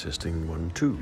Testing one, two.